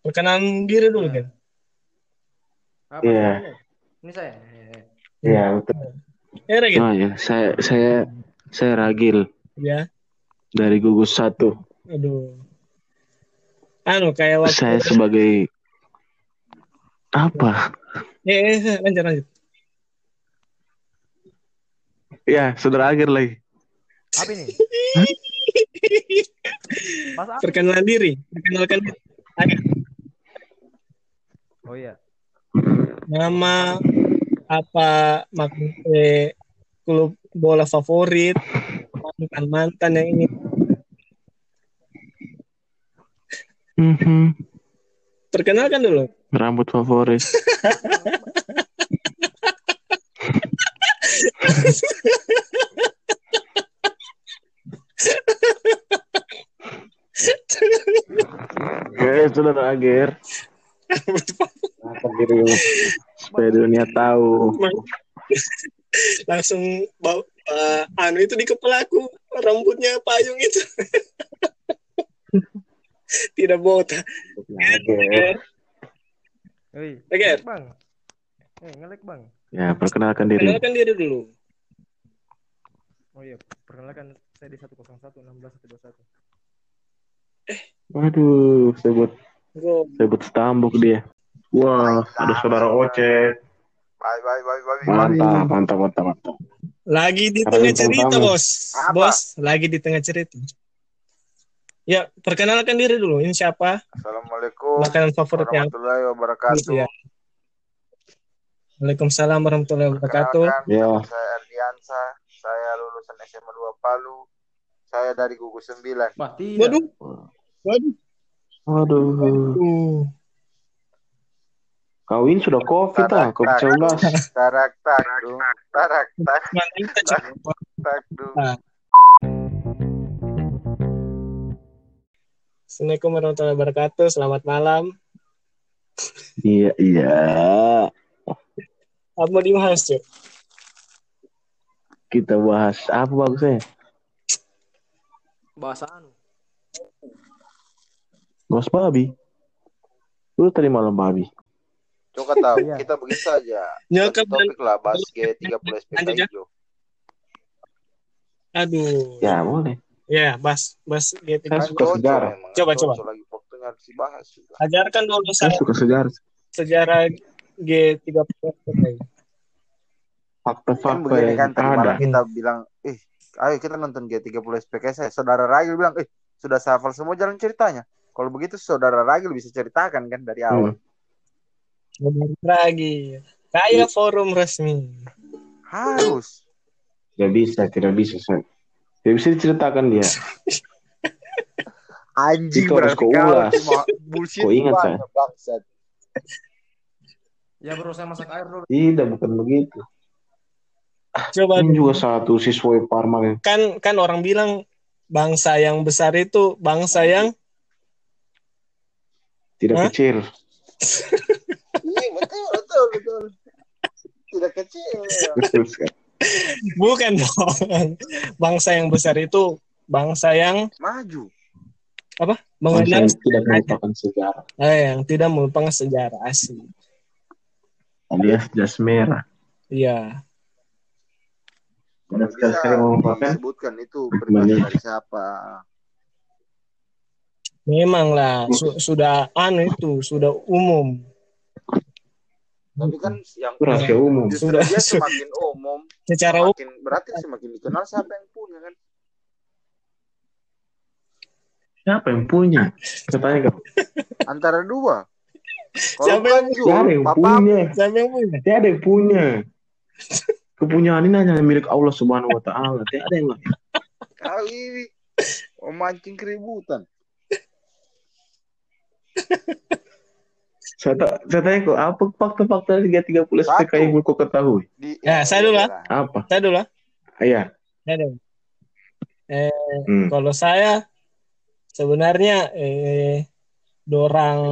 Perkenalan diri dulu kan. Apa Iya. namanya? Ini saya. Iya, betul. Ya, Regit? Oh ya, saya saya saya Ragil Ya. dari gugus satu. Aduh. Anu kayak waktu Saya sebagai apa? Eh, eh, lanjut lanjut. Ya, saudara Agir lagi. Apa ini? Mas apa? Perkenalan diri. Perkenalkan diri. Oh iya. Nama apa maksud eh, klub bola favorit mantan mantan yang ini Mhm. perkenalkan dulu Rambut favorit. Oke, saudara Agir. Kenalkan diri lu. Supaya dunia tahu. langsung bau eh, anu itu di kepala aku rambutnya payung itu tidak botak Oke. ngelek, Bang. Eh, ngelek, Bang. Ya, perkenalkan diri. perkenalkan diri dulu Oh iya, perkenalkan saya di 101 16 121. Waduh, sebut Go. sebut stambuk dia. Wah, ada saudara Oce. Bye bye bye bye. Mantap, mantap, mantap, mantap. lagi di Ada tengah cerita tamu. bos Apa? bos lagi di tengah cerita ya perkenalkan diri dulu ini siapa Assalamualaikum makanan favorit yang warahmatullahi wabarakatuh. Iya. Waalaikumsalam warahmatullahi wabarakatuh Ya. saya Erdiansa. Saya lulusan SMA 2 Palu. Saya dari gugus 9. Wah, tidak. waduh waduh Waduh. Kawin sudah covid ah, covid 19. Tarak tak dung, tarak tak. Assalamualaikum warahmatullahi wabarakatuh. Selamat malam. Iya, iya. Apa mau dibahas, Cuk? Kita bahas apa bagusnya? Bahasa anu. Bahas babi. Lu tadi malam babi. Coba tahu, Iya. kita begini saja. Nyokap Topik lah, bahas G30 SPK ya. hijau. aduh. Ya, boleh. Ya, bas, bas. Saya Kan suka sejarah. memang. Coba, coba. lagi waktunya harus dibahas. Ajarkan dulu Saya saya suka sejarah. sejarah G30 SPKI. Kan Fakta-fakta begini yang kan tadi ada. kita bilang, eh, ayo kita nonton G30 SPK saya. Saudara Ragil bilang, eh, sudah hafal semua jalan ceritanya. Kalau begitu saudara Ragil bisa ceritakan kan dari awal. Hmm. Benar lagi. Kayak forum resmi. Harus. Tidak bisa, tidak bisa. Saya. Tidak bisa diceritakan dia. Anjing Itu harus kau ulas. bullshit Kau ingat, bangsat. Ya bro, saya masak air dulu. Tidak, bukan begitu. Coba Ini juga satu siswa Parma. kan kan orang bilang bangsa yang besar itu bangsa yang Tidak Hah? kecil. Iya betul betul betul. Tidak kecil. ya. Betul sekali. bukan dong. Bangsa yang besar itu bangsa yang Maju. Bangsa mengenal yang tidak melupakan sejarah. eh, yang tidak melupakan sejarah asli. Alias jas merah. Iya. Bisa melupakan. disebutkan itu pribadi dari siapa. Memang lah su- sudah anu itu sudah umum. Tapi kan yang rahasia umum. justru Sudah- dia semakin umum, Secara umum semakin berarti semakin dikenal siapa yang punya kan. Siapa yang punya? Katanya. Antara dua. Kalau Siapa yang- Jul, Siapa yang papa punya? siapa yang punya? Tiada yang punya. Kepunyaan ini hanya milik Allah Subhanahu wa taala. Tiada yang lain. kali ini memancing keributan. Saya, saya tanya kok apa fakta-fakta 330 SPK yang kau ketahui? Di, Ya, saya dulu, ah. Apa? Saya dulu lah. Iya. Saya dulu. Eh, Hmm. kalau saya sebenarnya eh dorang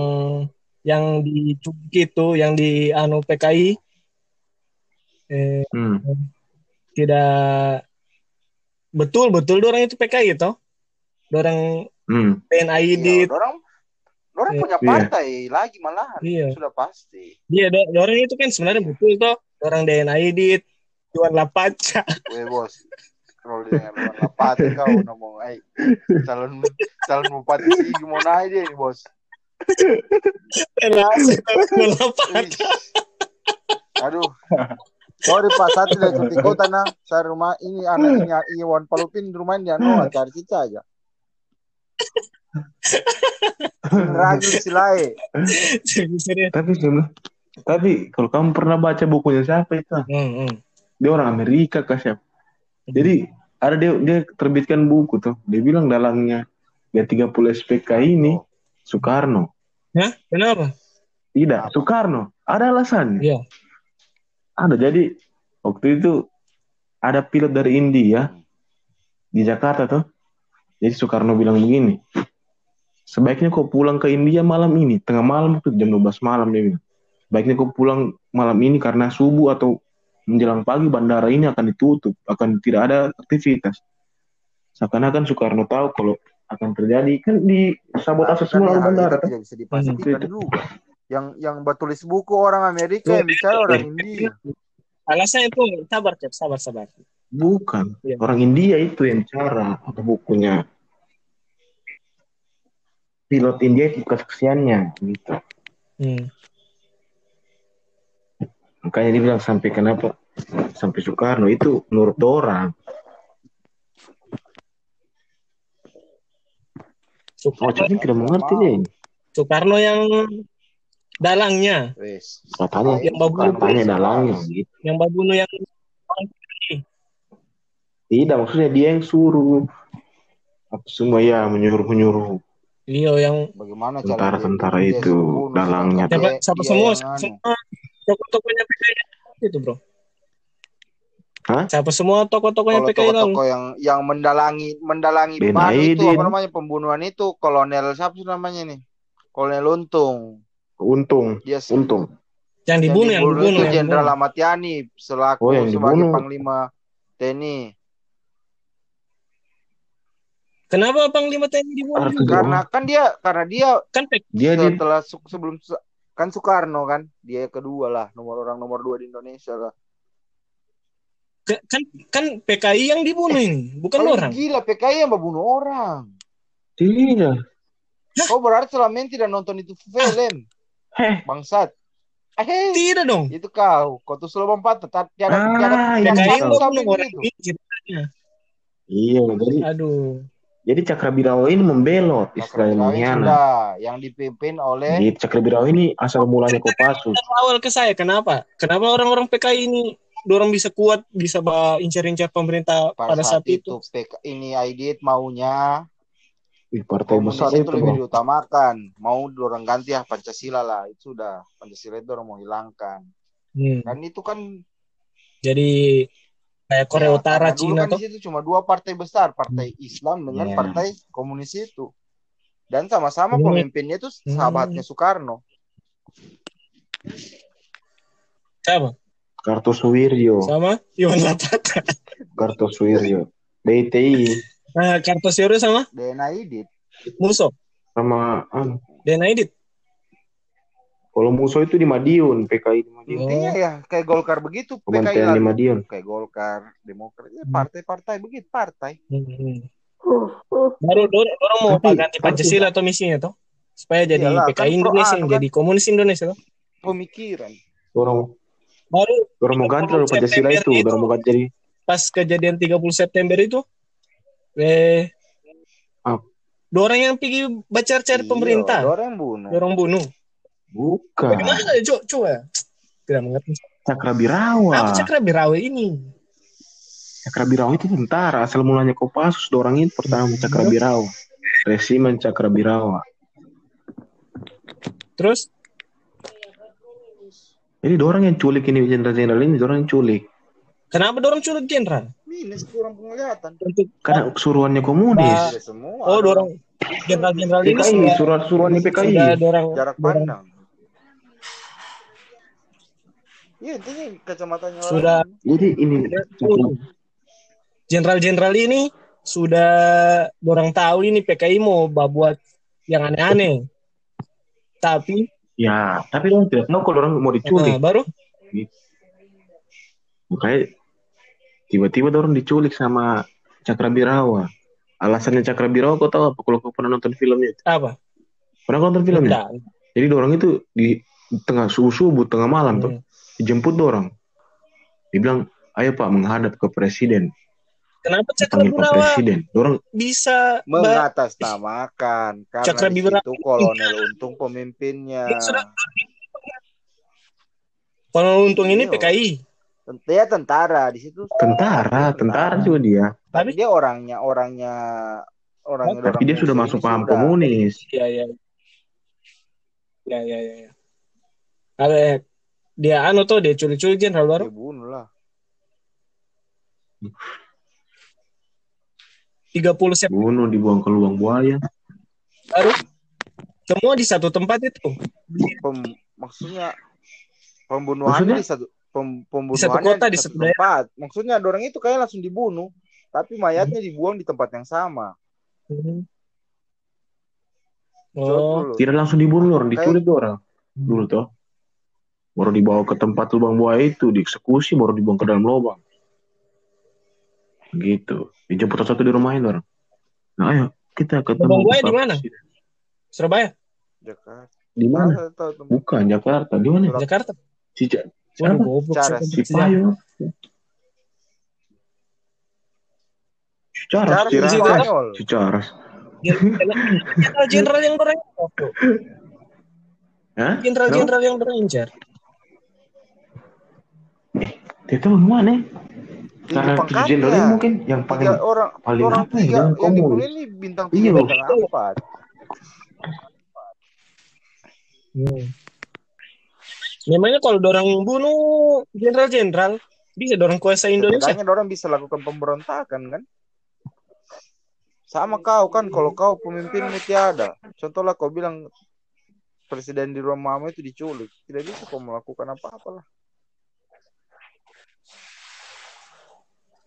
yang di Cuki itu yang di anu PKI eh Hmm. tidak betul betul dorang itu PKI itu dorang Hmm. PNID Iya, orang Orang Iya. punya Iya. partai lagi malahan. Iya. Sudah pasti. Dia do- orang itu kan sebenarnya betul toh. Orang DNA edit, Juan Lapaca. Weh bos. Kalau dengan Luan Lapate kau ngomong, ay calon calon bupati sih mau naik dia nih bos. Relasi Juan. Lapaca. Aduh. Sorry Pak, saya tidak ikut ikutan nah. Saya rumah ini anak ini Iwan Palupin rumah dia no cari cica aja. Ragil silai. Tapi tapi kalau kamu pernah baca bukunya siapa itu? Hmm, hmm. Dia orang Amerika kah siapa? Jadi ada dia dia terbitkan buku tuh. Dia bilang dalangnya ya 30 SPK ini Soekarno. Hah? Kenapa? Tidak, Soekarno. Ada alasannya. Iya. Ada. Jadi waktu itu ada pilot dari India di Jakarta tuh. Jadi Soekarno bilang begini. Sebaiknya kau pulang ke India malam ini, tengah malam tuh jam 12 malam dia bilang. Sebaiknya kau pulang malam ini karena subuh atau menjelang pagi bandara ini akan ditutup, akan tidak ada aktivitas. Seakan-akan Soekarno tahu kalau akan terjadi kan di sabotase kan semua hal bandara itu tuh. tidak bisa dipastikan Hmm. juga. Yang yang bertulis buku orang Amerika yang bicara orang India. Alasannya itu sabar, Cep. Sabar, sabar. Bukan. Iya. Orang India itu yang cara atau bukunya. Pilot India itu kesaksiannya gitu. Hmm. Makanya dia bilang sampai kenapa sampai Soekarno itu menurut orang. Oh, Soekarno, jadi tidak mengerti deh. Soekarno yang dalangnya, Wes. Katanya, Yang babu- katanya dalangnya gitu. yang babuno yang Tidak, maksudnya dia yang suruh. Apa semua ya menyuruh-menyuruh. Iya yang Bagaimana Tentara-tentara itu, dalangnya. siapa, siapa semua yang semua tokoh-tokohnya PKI itu bro. Hah? Siapa semua tokoh-tokohnya Kalau PKI lalu? tokoh-tokoh yang yang mendalangi mendalangi Ben itu apa namanya pembunuhan itu kolonel siapa sih namanya nih? Kolonel Untung. Untung, Dia se- untung. Yang dibunuh, yang dibunuh, Jenderal. Ahmad Yani selaku Oh, yang sebagai dibunuh. panglima TNI. Kenapa Panglima TNI dibunuh? Karena kan dia karena dia Kan PKI Dia di setelah su- sebelum se- kan Soekarno kan dia kedua lah nomor orang nomor dua di Indonesia lah. kan kan PKI yang dibunuh ini, bukan Kalau orang. gila PKI yang membunuh orang. tidak. Oh berarti selama ini tidak nonton itu film Heh, bangsat. Eh, Tidak dong. itu kau. Kau tuh selalu empat. Tiada, tiada, Ah, tiada, iya. PKI satu membunuh orang iya. Jadi, Aduh. Jadi Cakrabirawa ini membelot istilahnya mengkhianat. yang dipimpin oleh Jadi Cakrabirawa ini asal mulanya Kopassus. Awal ke saya kenapa? Kenapa orang-orang PKI ini dorong bisa kuat, bisa incar-incar pemerintah pada, pada saat itu? PK, ini Aidit maunya Ih, partai komunis besar itu itu lebih diutamakan. Mau dorong ganti ya Pancasila lah. Itu sudah Pancasila itu orang mau hilangkan. Hmm. Dan itu kan Jadi kayak Korea ya, Utara, Cina kan tuh. di situ cuma dua partai besar, partai Islam dengan Iya. partai komunis itu. Dan sama-sama Hmm. pemimpinnya itu sahabatnya Soekarno. Siapa? Kartosuwiryo, Sama Iwan Lapata. Kartosuwiryo, BTI Nah, Kartosuwiryo sama DNA Aidit. Muso. sama anu, Dan Aidit. Kalau musuh itu di Madiun, PKI di Madiun. Intinya ya kayak Golkar begitu, PKI Kementerian di lalu. Madiun. Kayak Golkar, Demokrat, ya partai-partai begitu, partai. Hmm. Baru dorong, dorong mau Tapi- ganti tapi Pancasila atau misinya tuh supaya jadi Iyalah, PKI kan Indonesia, kan. jadi komunis Indonesia tuh. Pemikiran. Orang Baru orang mau ganti lalu Pancasila itu, September orang mau ganti jadi pas kejadian 30 September itu eh Apa? dorang yang pergi baca cari Iya, pemerintah, Orang bunuh. dorong bunuh. Bukan Bagaimana coba coba tidak mengerti. Cakrabirawa. Apa cakra birawe ini? Cakrabirawa itu tentara asal mulanya Kopassus, orang itu pertama Cakrabirawa. Resimen Cakrabirawa. Terus Jadi orang yang culik ini jenderal-jenderal ini orang yang culik. kenapa dorong culik jenderal? Minus kurang penglihatan. Untuk Karena suruhannya komunis. Oh dorong jenderal-jenderal ini PKI, sudah suruhan-suruhannya PKI. sudah dorong jarak pandang. Iya intinya kacamatanya orang. Sudah. Jadi ini jenderal-jenderal ini sudah dorang tahu ini PKI mau buat yang aneh-aneh. Tapi Ya, tapi orang tidak tahu kalau orang mau diculik. nah, baru Makanya tiba-tiba orang diculik sama Cakra Birawa. Alasannya Cakra Birawa kau tahu apa? Kalau kau pernah nonton filmnya. apa? Pernah kau nonton filmnya? Enggak. Jadi orang itu di tengah subuh subuh tengah malam tuh Dijemput orang. Dibilang, ayo Pak menghadap ke presiden. Kenapa Cakra Panggil Pak Birawa presiden. Orang bisa mengatasnamakan karena Cakra situ kolonel untung pemimpinnya Ya, kalau untung ini Iya. PKI? tentu ya tentara di situ tentara, tentara juga dia. tapi dia orangnya orangnya orangnya Tapi dia sudah masuk paham komunis. Iya, iya. Ya, ya, ya. ya. Ada dia anu tuh dia culik-culik jenderal baru dia bunuh lah 30 September Bunuh, dibuang ke lubang buaya. baru. Semua di satu tempat itu. Pem- maksudnya pembunuhannya Maksudnya? di satu pem- Di pembunuhannya satu kota, di satu daerah. tempat maksudnya orang itu kayak langsung dibunuh tapi mayatnya dibuang di tempat yang sama Hmm. Oh. Tidak langsung dibunuh orang, diculik orang. Dulu tuh. Baru dibawa ke tempat lubang buaya itu, dieksekusi, baru dibuang ke dalam lubang. Gitu. Dijemput satu di rumahnya orang. Nah, ayo kita ketemu. Lubang buaya di mana? Surabaya, Jakarta Di mana? Bukan Jakarta. Di mana? Jakarta. Si, Ja- Waduh, siapa? Cara- si. Payo. Si Caras. Cara Si Jakarta. Caras. Spanyol Si Caras. Jenderal-jenderal yang orang Hah? jenderal-jenderal yang berencar. Dia tahu mana? Tinggi Cara tujuh ini mungkin yang paling tiga orang paling orang apa ya, tiga yang dibunuh ini bintang Iya, tiga loh. bintang empat Hmm. Memangnya kalau dorang bunuh jenderal-jenderal bisa dorang kuasa Indonesia. Setidaknya orang bisa lakukan pemberontakan kan sama kau kan kalau kau pemimpinmu tiada contohlah kau bilang presiden di rumah itu diculik tidak bisa kau melakukan apa-apa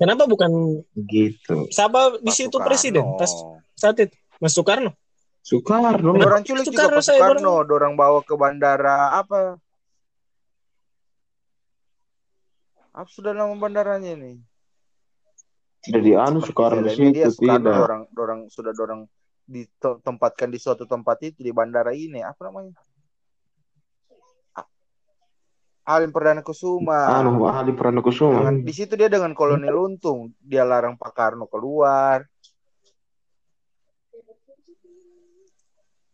Kenapa bukan Gitu. Sabah di situ Soekarno. presiden pas saat itu Mas Soekarno. Soekarno. orang culik juga Soekarno Pak saya Soekarno orang bawa ke bandara apa apa sudah nama bandaranya ini Tidak dianu Soekarno di dia situ Soekarno tidak. orang orang sudah orang ditempatkan di suatu tempat itu di bandara ini apa namanya Halim Perdana Kusuma Anu ahli Pranokusuma. Dengan- di situ dia dengan kolonel untung dia larang Pak Karno keluar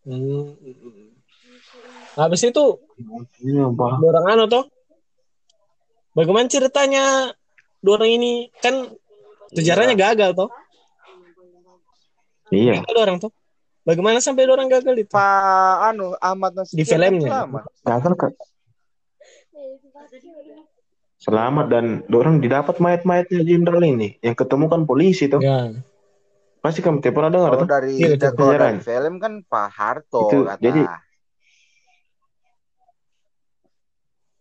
Hmm. Habis itu Iya, Pak. dorang anu toh. Bagaimana ceritanya dorang ini kan sejarahnya gagal toh. Iya. Gagal dorang toh. Bagaimana sampai dorang gagal itu? Pak anu Ahmad Nasution Di filmnya. kan. Gagal kan? Selamat dan orang didapat mayat-mayatnya jenderal ini. Yang ketemu kan polisi tuh. Ya. Pasti kamu tiap pernah dengar tuh. dari betul. kalau dari film kan Pak Harto Itu, kata. jadi-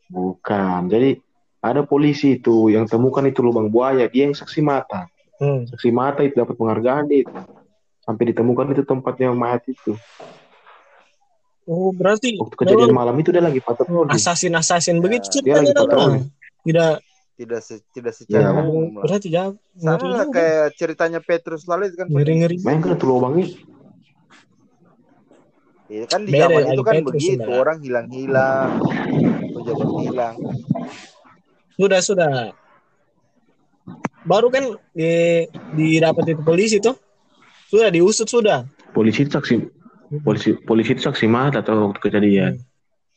Bukan. Jadi ada polisi itu yang temukan itu lubang buaya. Dia yang saksi mata. Hmm. Saksi mata itu dapat penghargaan itu. Sampai ditemukan itu tempatnya mayat itu. Oh, berarti Waktu kejadian memang malam itu dia lagi patroli. asasin-asasin begitu dia ceritanya lagi patroli. Tidak tidak se- tidak secara Iya. umum lah. berarti jauh. Sama Ngeri lah juga. kayak ceritanya Petrus lalu itu kan Ngeri-ngeri. Main kan itu lubangnya. Iya kan di zaman itu kan Petrus begitu sebenarnya. orang hilang-hilang, pejabat hilang. Sudah, sudah. Baru kan di didapat itu polisi tuh. Sudah diusut sudah. Polisi itu saksi polisi polisi itu saksi mata atau waktu kejadian.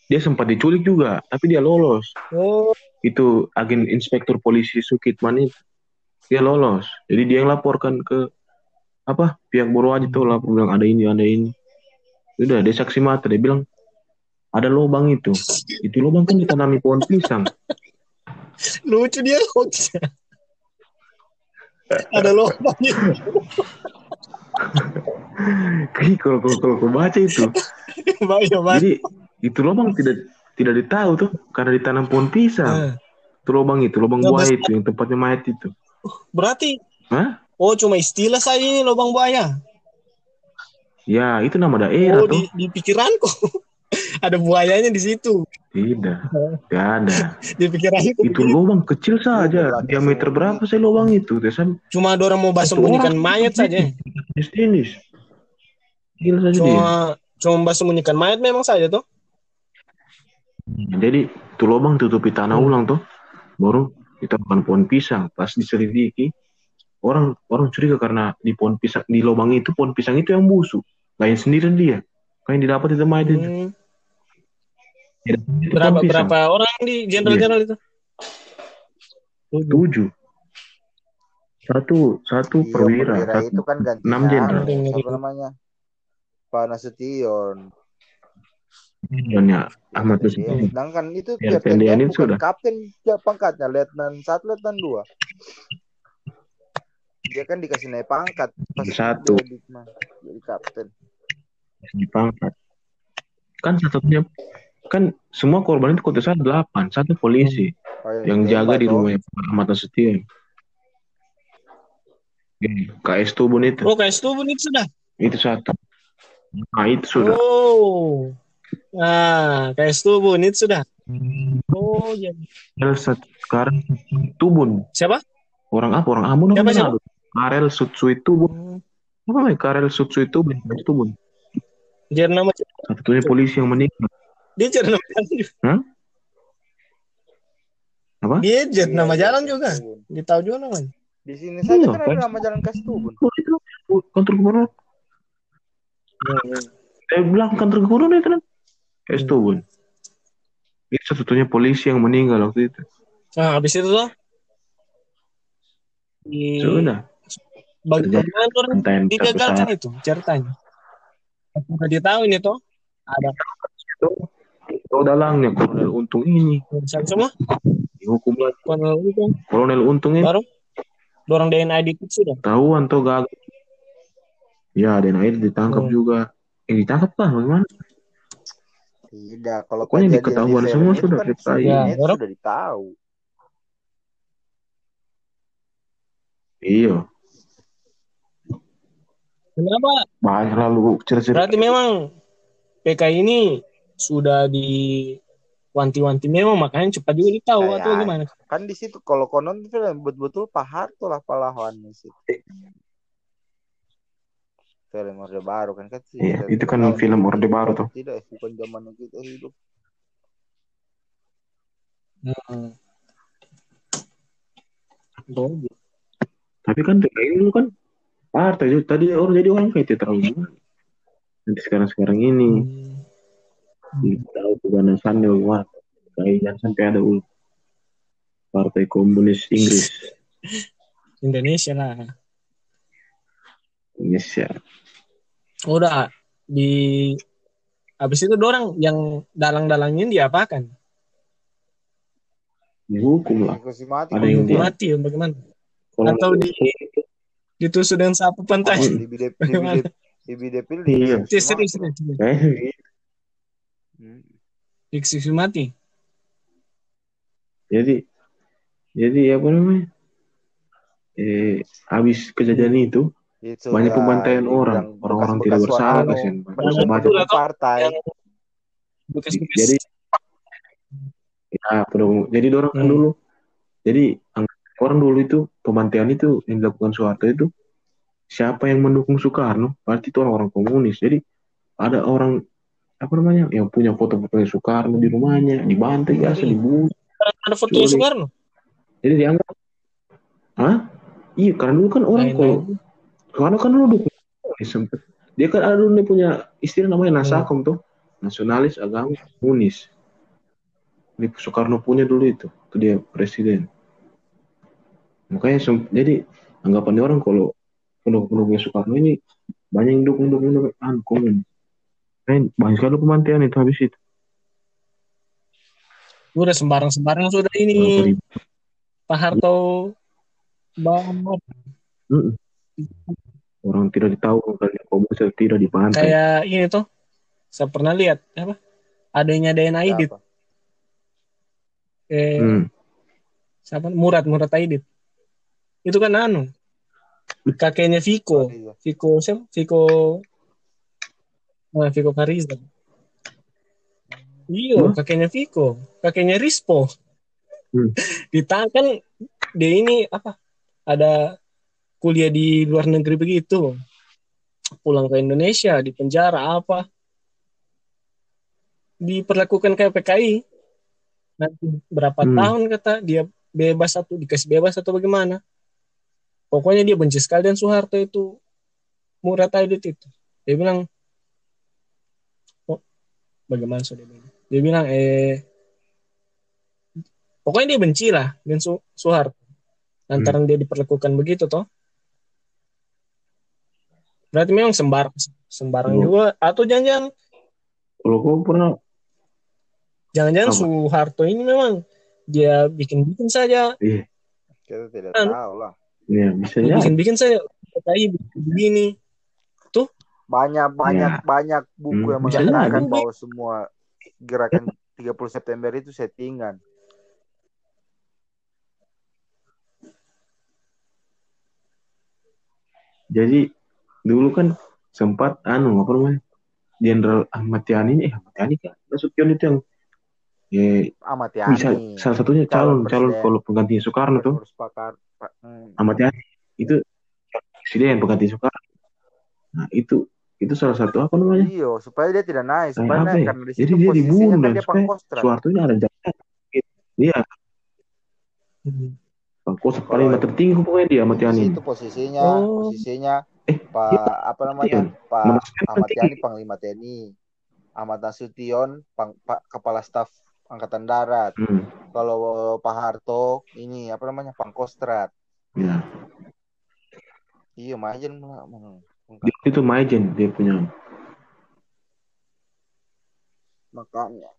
Dia sempat diculik juga, tapi dia lolos. Oh, Itu agen inspektur polisi Sukitman itu. Dia lolos. Jadi dia yang laporkan ke apa pihak Borwaji tuh lapor bilang ada ini ada ini. Udah dia saksi mata dia bilang ada lubang itu. Itu lubang kan ditanami pohon pisang. lucu dia hoaxnya. Ada lubang itu. Kayak kalau kalau kalau kau baca itu, Bahaya jadi itu lubang tidak tidak ditahu tuh karena ditanam pohon pisang. Nah, Itu lubang itu, lubang buaya itu yang tempatnya mayat itu. berarti Hah? oh cuma istilah saja ini lubang buaya. Ya, itu nama daerah Oh, tuh. di, di pikiranku. ada buayanya di situ. Tidak, tidak ada. Dipikir aja Itu lubang kecil saja. Diameter berapa sih lubang itu? Tesan cuma ada orang mau bahas sembunyikan mayat saja. jenis. Gila saja dia. Cuma cuma bahas sembunyikan mayat memang saja tuh. Jadi itu lubang tutupi tanah Hmm. ulang tuh. Baru ditemukan pohon pisang. Pas diselidiki, orang orang curiga karena di pohon pisang di lubang itu pohon pisang itu yang busuk. Lain sendiri dia. Kayak yang didapat di tempat itu. Hmm. Tidak, itu Berapa pohon pisang. berapa orang di jenderal-jenderal itu? Tujuh. Satu satu Iya, perwira. perwira satu- itu kan gantinya enam jenderal. apa namanya Pak Nasution Jonya Ahmad Iya, Nasution. sedangkan itu Biar Kapten Tendian Dan itu bukan sudah. kapten ya, pangkatnya letnan satu letnan dua dia kan dikasih naik pangkat pas Satu. dia di- jadi kapten dipangkat. Kan satunya kan semua korban itu kontesnya delapan, satu polisi Oh, iya, yang ditembak jaga di Pak Ahmad Nasution. Eh, KS Tubun itu, Oh, kayak itu itu sudah. itu satu. Nah itu sudah. Oh. Nah, kayak itu itu sudah. Oh, iya. Karel sekarang Tubun. Siapa? Orang apa? Orang Ambon Siapa, apa siapa? Karel Sutsui Tubun. Hmm. Apa namanya? Karel Sutsui Tubun. KS Tubun. Dia nama Satu-satunya polisi yang meninggal. Dia jadi nama jalan juga. Hah? Apa? Dia jadi Iya, nama iya, jalan Kas juga. Dia tahu juga namanya. di sini saja Iya, kan ada nama jalan Kastubun Oh, itu kantor gubernur. Saya bilang kantor gubernur itu kan. KS Tubun. Itu satu-satunya polisi yang meninggal waktu itu. Nah, habis itu tuh di Sudah. bagaimana tuh orang digagalkan itu ceritanya. Apakah dia tahu ini tuh ada Tahu dalangnya Kolonel Untung ini urusan semua dihukum lagi. kolonel itu Kolonel Untung ini baru dorong DNA itu sudah. tahuan tuh gagal. Ya, dan akhirnya ditangkap Hmm. juga. Eh, ditangkap lah bagaimana? tidak kalau Pokoknya diketahuan di semua itu sudah kan kita itu Ya, sudah ditahu Iya. Kenapa? Banyak lalu cerita-cerita. Berarti memang PK ini sudah di wanti-wanti memang makanya cepat juga ditahu Kayak- atau gimana? kan di situ kalau konon itu betul-betul Pak Harto lah pahlawannya sih film Orde Baru kan kan sih Iya, itu kan film Orde Baru tuh. tidak bukan zaman kita hidup Hmm. Tapi kan PKI dulu kan partai tadi orang jadi orang kayak terlalu. Nanti sekarang-sekarang ini Hmm. Tahu keganasannya bagaimana. PKI jangan sampai ada ul Partai Komunis Inggris Indonesia lah. Indonesia. Udah di habis itu dorang yang dalang-dalangin diapakan? Dihukum lah. mati Ada yang mati bagaimana? Kalau Atau di ditusuk dengan sapu pantai. Di bidep di bidep di bidepil di Iya. Serius, serius. eh, Hmm. Eksekusi mati. jadi jadi apa namanya? Eh, habis kejadian itu Itu banyak ya, pembantaian orang, orang-orang tidak bersalah kasihan. Banyak partai Jadi ya, jadi orang kan Hmm. dulu. Jadi ang- orang dulu itu pembantaian itu yang dilakukan Soeharto itu siapa yang mendukung Soekarno berarti itu orang-orang komunis. Jadi ada orang apa namanya yang punya foto-foto Soekarno di rumahnya dibantai biasa Hmm. dibunuh. ada Culik. Soekarno. Jadi dianggap Hah? Iya, karena dulu kan orang kalau. Soekarno kan dulu dukung komunis sempet. Dia kan ada dulu punya istilah namanya Nasakom tuh, nasionalis agama komunis. Ini Soekarno punya dulu itu, itu dia presiden. Makanya jadi anggapan orang kalau pendukung-pendukungnya Soekarno ini banyak yang dukung dukung dukung anu komunis. Kan banyak sekali pemantaian itu habis itu. Udah sembarang-sembarang sudah ini. Pak Harto Mm-mm. Orang tidak ditahu komunis atau tidak dipantai. kayak ini tuh. Saya pernah lihat apa? Adanya DNA Aidit. Eh, Hmm. siapa? Murad Murad Aidit. Itu kan anu. Kakeknya Viko. Iya. Viko siapa? Viko eh, Viko Fariza. Iya, Hah? kakeknya Viko, kakeknya Rispo. Hmm. Ditahan kan dia ini apa? Ada kuliah di luar negeri begitu. Pulang ke Indonesia di penjara apa? Diperlakukan kayak PKI. Nanti berapa Hmm. tahun kata dia bebas atau dikasih bebas atau bagaimana? Pokoknya dia benci sekali dan Soeharto itu Murad Aidit itu. Dia bilang, bagaimana so dia bilang? Dia bilang, eh, pokoknya dia benci lah dengan Su Soeharto. Lantaran dia diperlakukan begitu toh. Berarti memang sembarang sembarang Oh. juga atau jangan-jangan Kalau kau pernah jangan-jangan? Soeharto ini memang dia bikin-bikin saja, iya, Kita tidak Kan. tahu lah. iya ya. bikin-bikin saja PKI begini. Banyak banyak Ya. banyak buku Hmm, yang bisa mengatakan bahwa semua gerakan 30 September itu settingan. Jadi dulu kan sempat anu apa namanya? Jenderal Ahmad Yani eh Ahmad Yani kan Nasution itu yang eh, Ahmad bisa Yani. salah satunya calon Calon calon kalau pengganti Soekarno tuh. Hmm. Ahmad Yani itu presiden pengganti Soekarno. Nah itu itu salah satu apa namanya? Iya, supaya dia tidak naik, supaya naik ya? karena di Jadi dia dibunuh kan dia supaya. Soeharto ini ada jatah. Iya, Hmm. pangkostrat paling tertinggi pokoknya dia Ahmad Yani. situ posisinya, Oh. posisinya Eh, Pak iya, apa namanya? Pak Ahmad. Yani Panglima TNI. Ahmad Nasution pang, Pak Kepala Staf Angkatan Darat. Hmm, Kalau Pak Harto ini apa namanya? Pangkostrat. ya. Iya, Majen lah. Dia itu Majen dia punya. Makanya.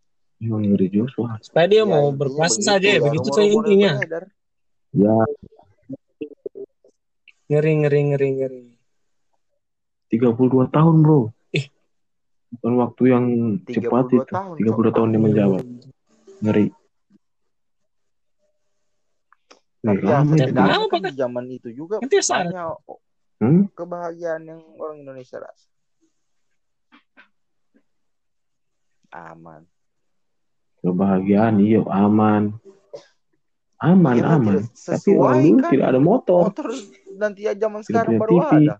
Juga Soeharto. Supaya dia Ya, mau berkuasa begitu saja ya, begitu yang intinya. Ya, Ngeri ngeri ngeri ngeri. 32 tahun bro. Ih. Bukan waktu yang 32 cepat itu. tahun, 32 tahun dia menjabat. Ngeri. Tapi saya itu. Kenapa, kan kan? zaman itu juga Nanti ya banyak Hmm? kebahagiaan yang orang Indonesia rasa. Aman. Kebahagiaan, iya aman. Aman, Iya, aman. Tapi orang dulu kan? tidak ada motor. Motor nanti ya zaman Tidak sekarang baru TV. ada.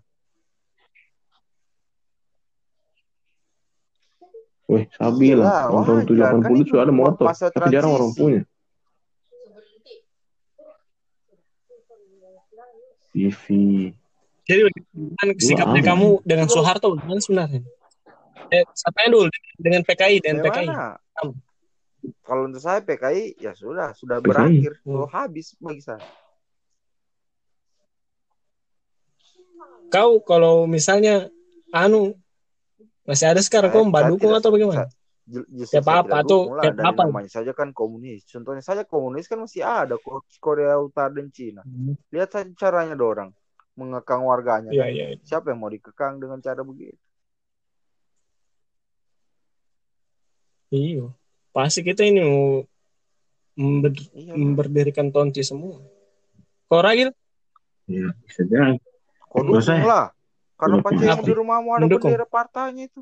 Saya bilang, Iyalah, tahun wajar. Kan 70 itu sudah ada motor. Tapi jarang orang transisi. punya. TV. Jadi bagaimana sikapnya kamu dengan Soeharto bagaimana sebenarnya? Eh, sampai dulu dengan PKI dan PKI. Kalau untuk saya PKI ya sudah, sudah PKI. berakhir, Hmm. sudah habis bagi saya. Kau kalau misalnya anu masih ada sekarang kau Saya- mbak dukung atau bagaimana? Ya, dukung lah, ya, apa-apa. namanya saja kan komunis. Contohnya saja komunis kan masih ada kok Korea Utara dan Cina. Lihat saja caranya dorang mengekang warganya. Iya kan. iya. Siapa yang mau dikekang dengan cara begitu? Iya. Pasti kita ini mau member- Iya. memberdirikan Tonti semua. Kau Ragil? Ya, bisa jadi. Kau dukung lah. Karena Apa? di rumahmu ada Mendukung. bendera partainya itu.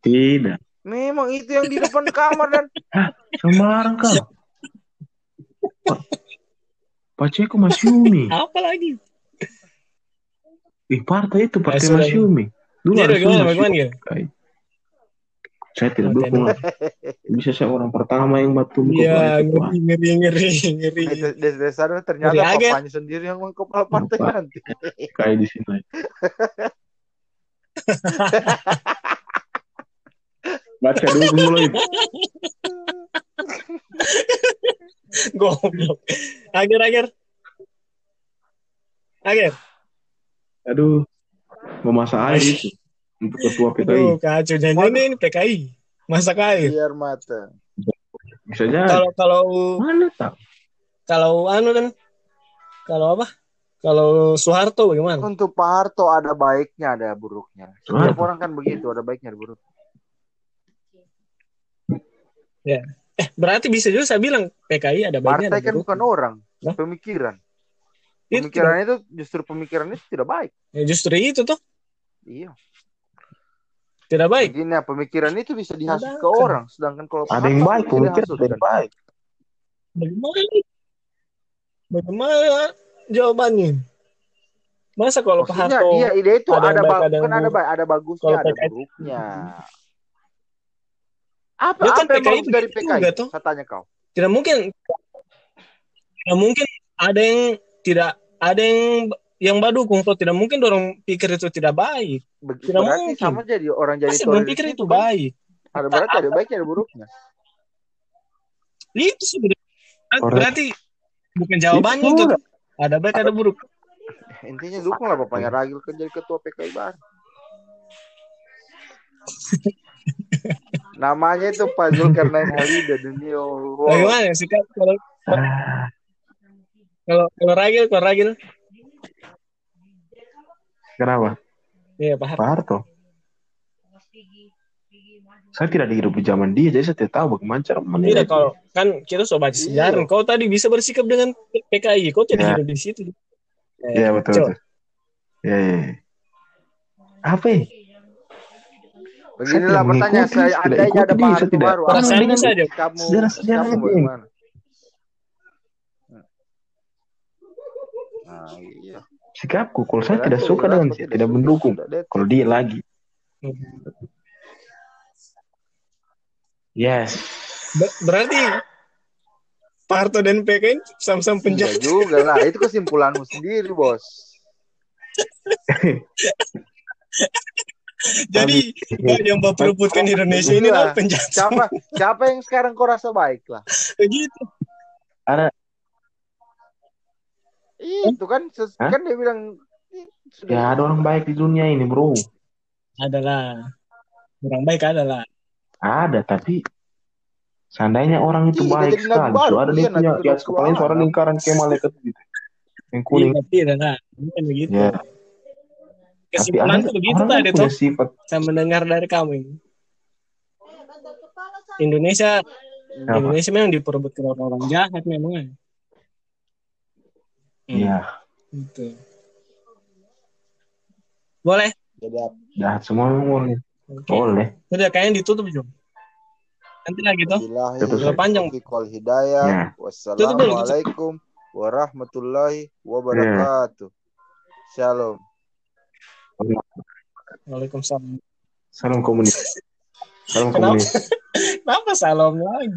Tidak. Memang itu yang di depan kamar dan Sembarang kau. Pa- Paceku Mas Yumi. Apa lagi? Ih, partai itu partai Ya, sudah. Mas Yumi. Dulu ada bagaimana Mas bagaimana Yumi. Kai. Saya tidak dukung. Bisa saya orang pertama yang batu muka Iya, ngeri ngeri ngeri ngeri. Des- des- dasarnya ternyata Dari agen. papanya sendiri yang kepala partai Pak. nanti. Kayak di sini. Baca dulu mulai. Goblok. Agar agar. Agar. Aduh. Mau masak air itu. Untuk ketua Aduh, PKI. kacau jangan ini PKI. Masak air. Biar mata. Bisa jadi. Kalau kalau Mana tak? kalau anu kan kalau apa? Kalau Soeharto bagaimana? Untuk Pak Harto ada baiknya, ada buruknya. Setiap orang kan begitu, ada baiknya, ada buruk. Eh, berarti bisa juga saya bilang PKI ada baiknya Partai ada kan buruknya. bukan orang, Hah? pemikiran. Itu Pemikiran itu justru pemikiran itu tidak baik. Ya, justru itu tuh. Iya. Tidak baik. Begini ya, pemikiran itu bisa dihasut ke orang, sedangkan kalau Ada yang baik, pemikiran ada yang baik. Bagaimana? Bagaimana jawabannya? Masa kalau Pak Harto dia ide itu ada ada, baik, ba- ada kan ada baik, ada bagusnya, Kalau ada buruknya. Apa Ya kan apa yang PKI dari PKI? juga, toh. Saya tanya kau. tidak mungkin tidak mungkin ada yang tidak ada yang yang badukung kok tidak mungkin dorong pikir itu tidak baik Be- Tidak berarti mungkin. sama jadi orang jadi toleran dorong pikir itu baik Ada berarti ada baiknya ada buruknya. itu sebenarnya Orang- berarti bukan jawabannya Itu itu ada baik ada buruk Intinya dukung lah bapaknya Ragil kan jadi ketua PKI baru. Namanya itu Pak Zulkarnain Halida dunia. Wow. bagaimana sih kalau Ah, kalau kalau ragil kalau ragil kenapa? iya Pak Harto Pak Harto. Saya tidak hidup di zaman dia, jadi saya tidak tahu bagaimana cara menilai. tidak kalau kan kita sudah baca sejarah Iya. kau tadi bisa bersikap dengan PKI kau tidak Ya. hidup di situ Iya betul Cok. betul. Iya iya. iya. Apa? ya? Beginilah Saya tidak pertanyaan saya. tidak Andainya ada Pak saya Harto tidak- baru. Apa saja. Kamu, Sejarah-sejarah kamu itu. bagaimana? Nah, iya. Sikapku, kalau saya Berarti tidak suka dengan dia, tidak mendukung. Kalau dia lagi, yes. Ber- berarti Pak Harto dan PKI sama-sama Enggak penjahat juga lah, itu kesimpulanmu sendiri, Bos. Jadi yang bapak perebutkan Indonesia ini Iya. lah penjahat. Siapa siapa yang sekarang kau rasa baik lah? Begitu. Ada Itu kan ses- Hah? kan dia bilang "Ih, sudah ya ada orang baik di dunia ini, bro. Adalah orang baik adalah. Ada, tapi seandainya orang itu Iya, baik sekali, so ada dia Iya, punya di atas kepalanya suara lingkaran kayak malaikat gitu. Yang kuning. Iya, tidak lah. Bukan begitu. Ya, tapi Kesimpulan ada tuh begitu tadi tuh. sifat Saya mendengar dari kamu ini. Indonesia apa? Indonesia memang diperebutkan orang-orang jahat memang. Hmm. Iya, Gitu. Boleh. apa? jahat semua boleh. Oke. Boleh. Sudah kayaknya ditutup Jom. Nanti lagi tuh. Billahi Terus. Udah panjang. wal hidayah. Ya. Wassalamualaikum warahmatullahi wabarakatuh. Shalom. Waalaikumsalam. Salam komunis. Salam Kenapa? komunis. Kenapa salam lagi?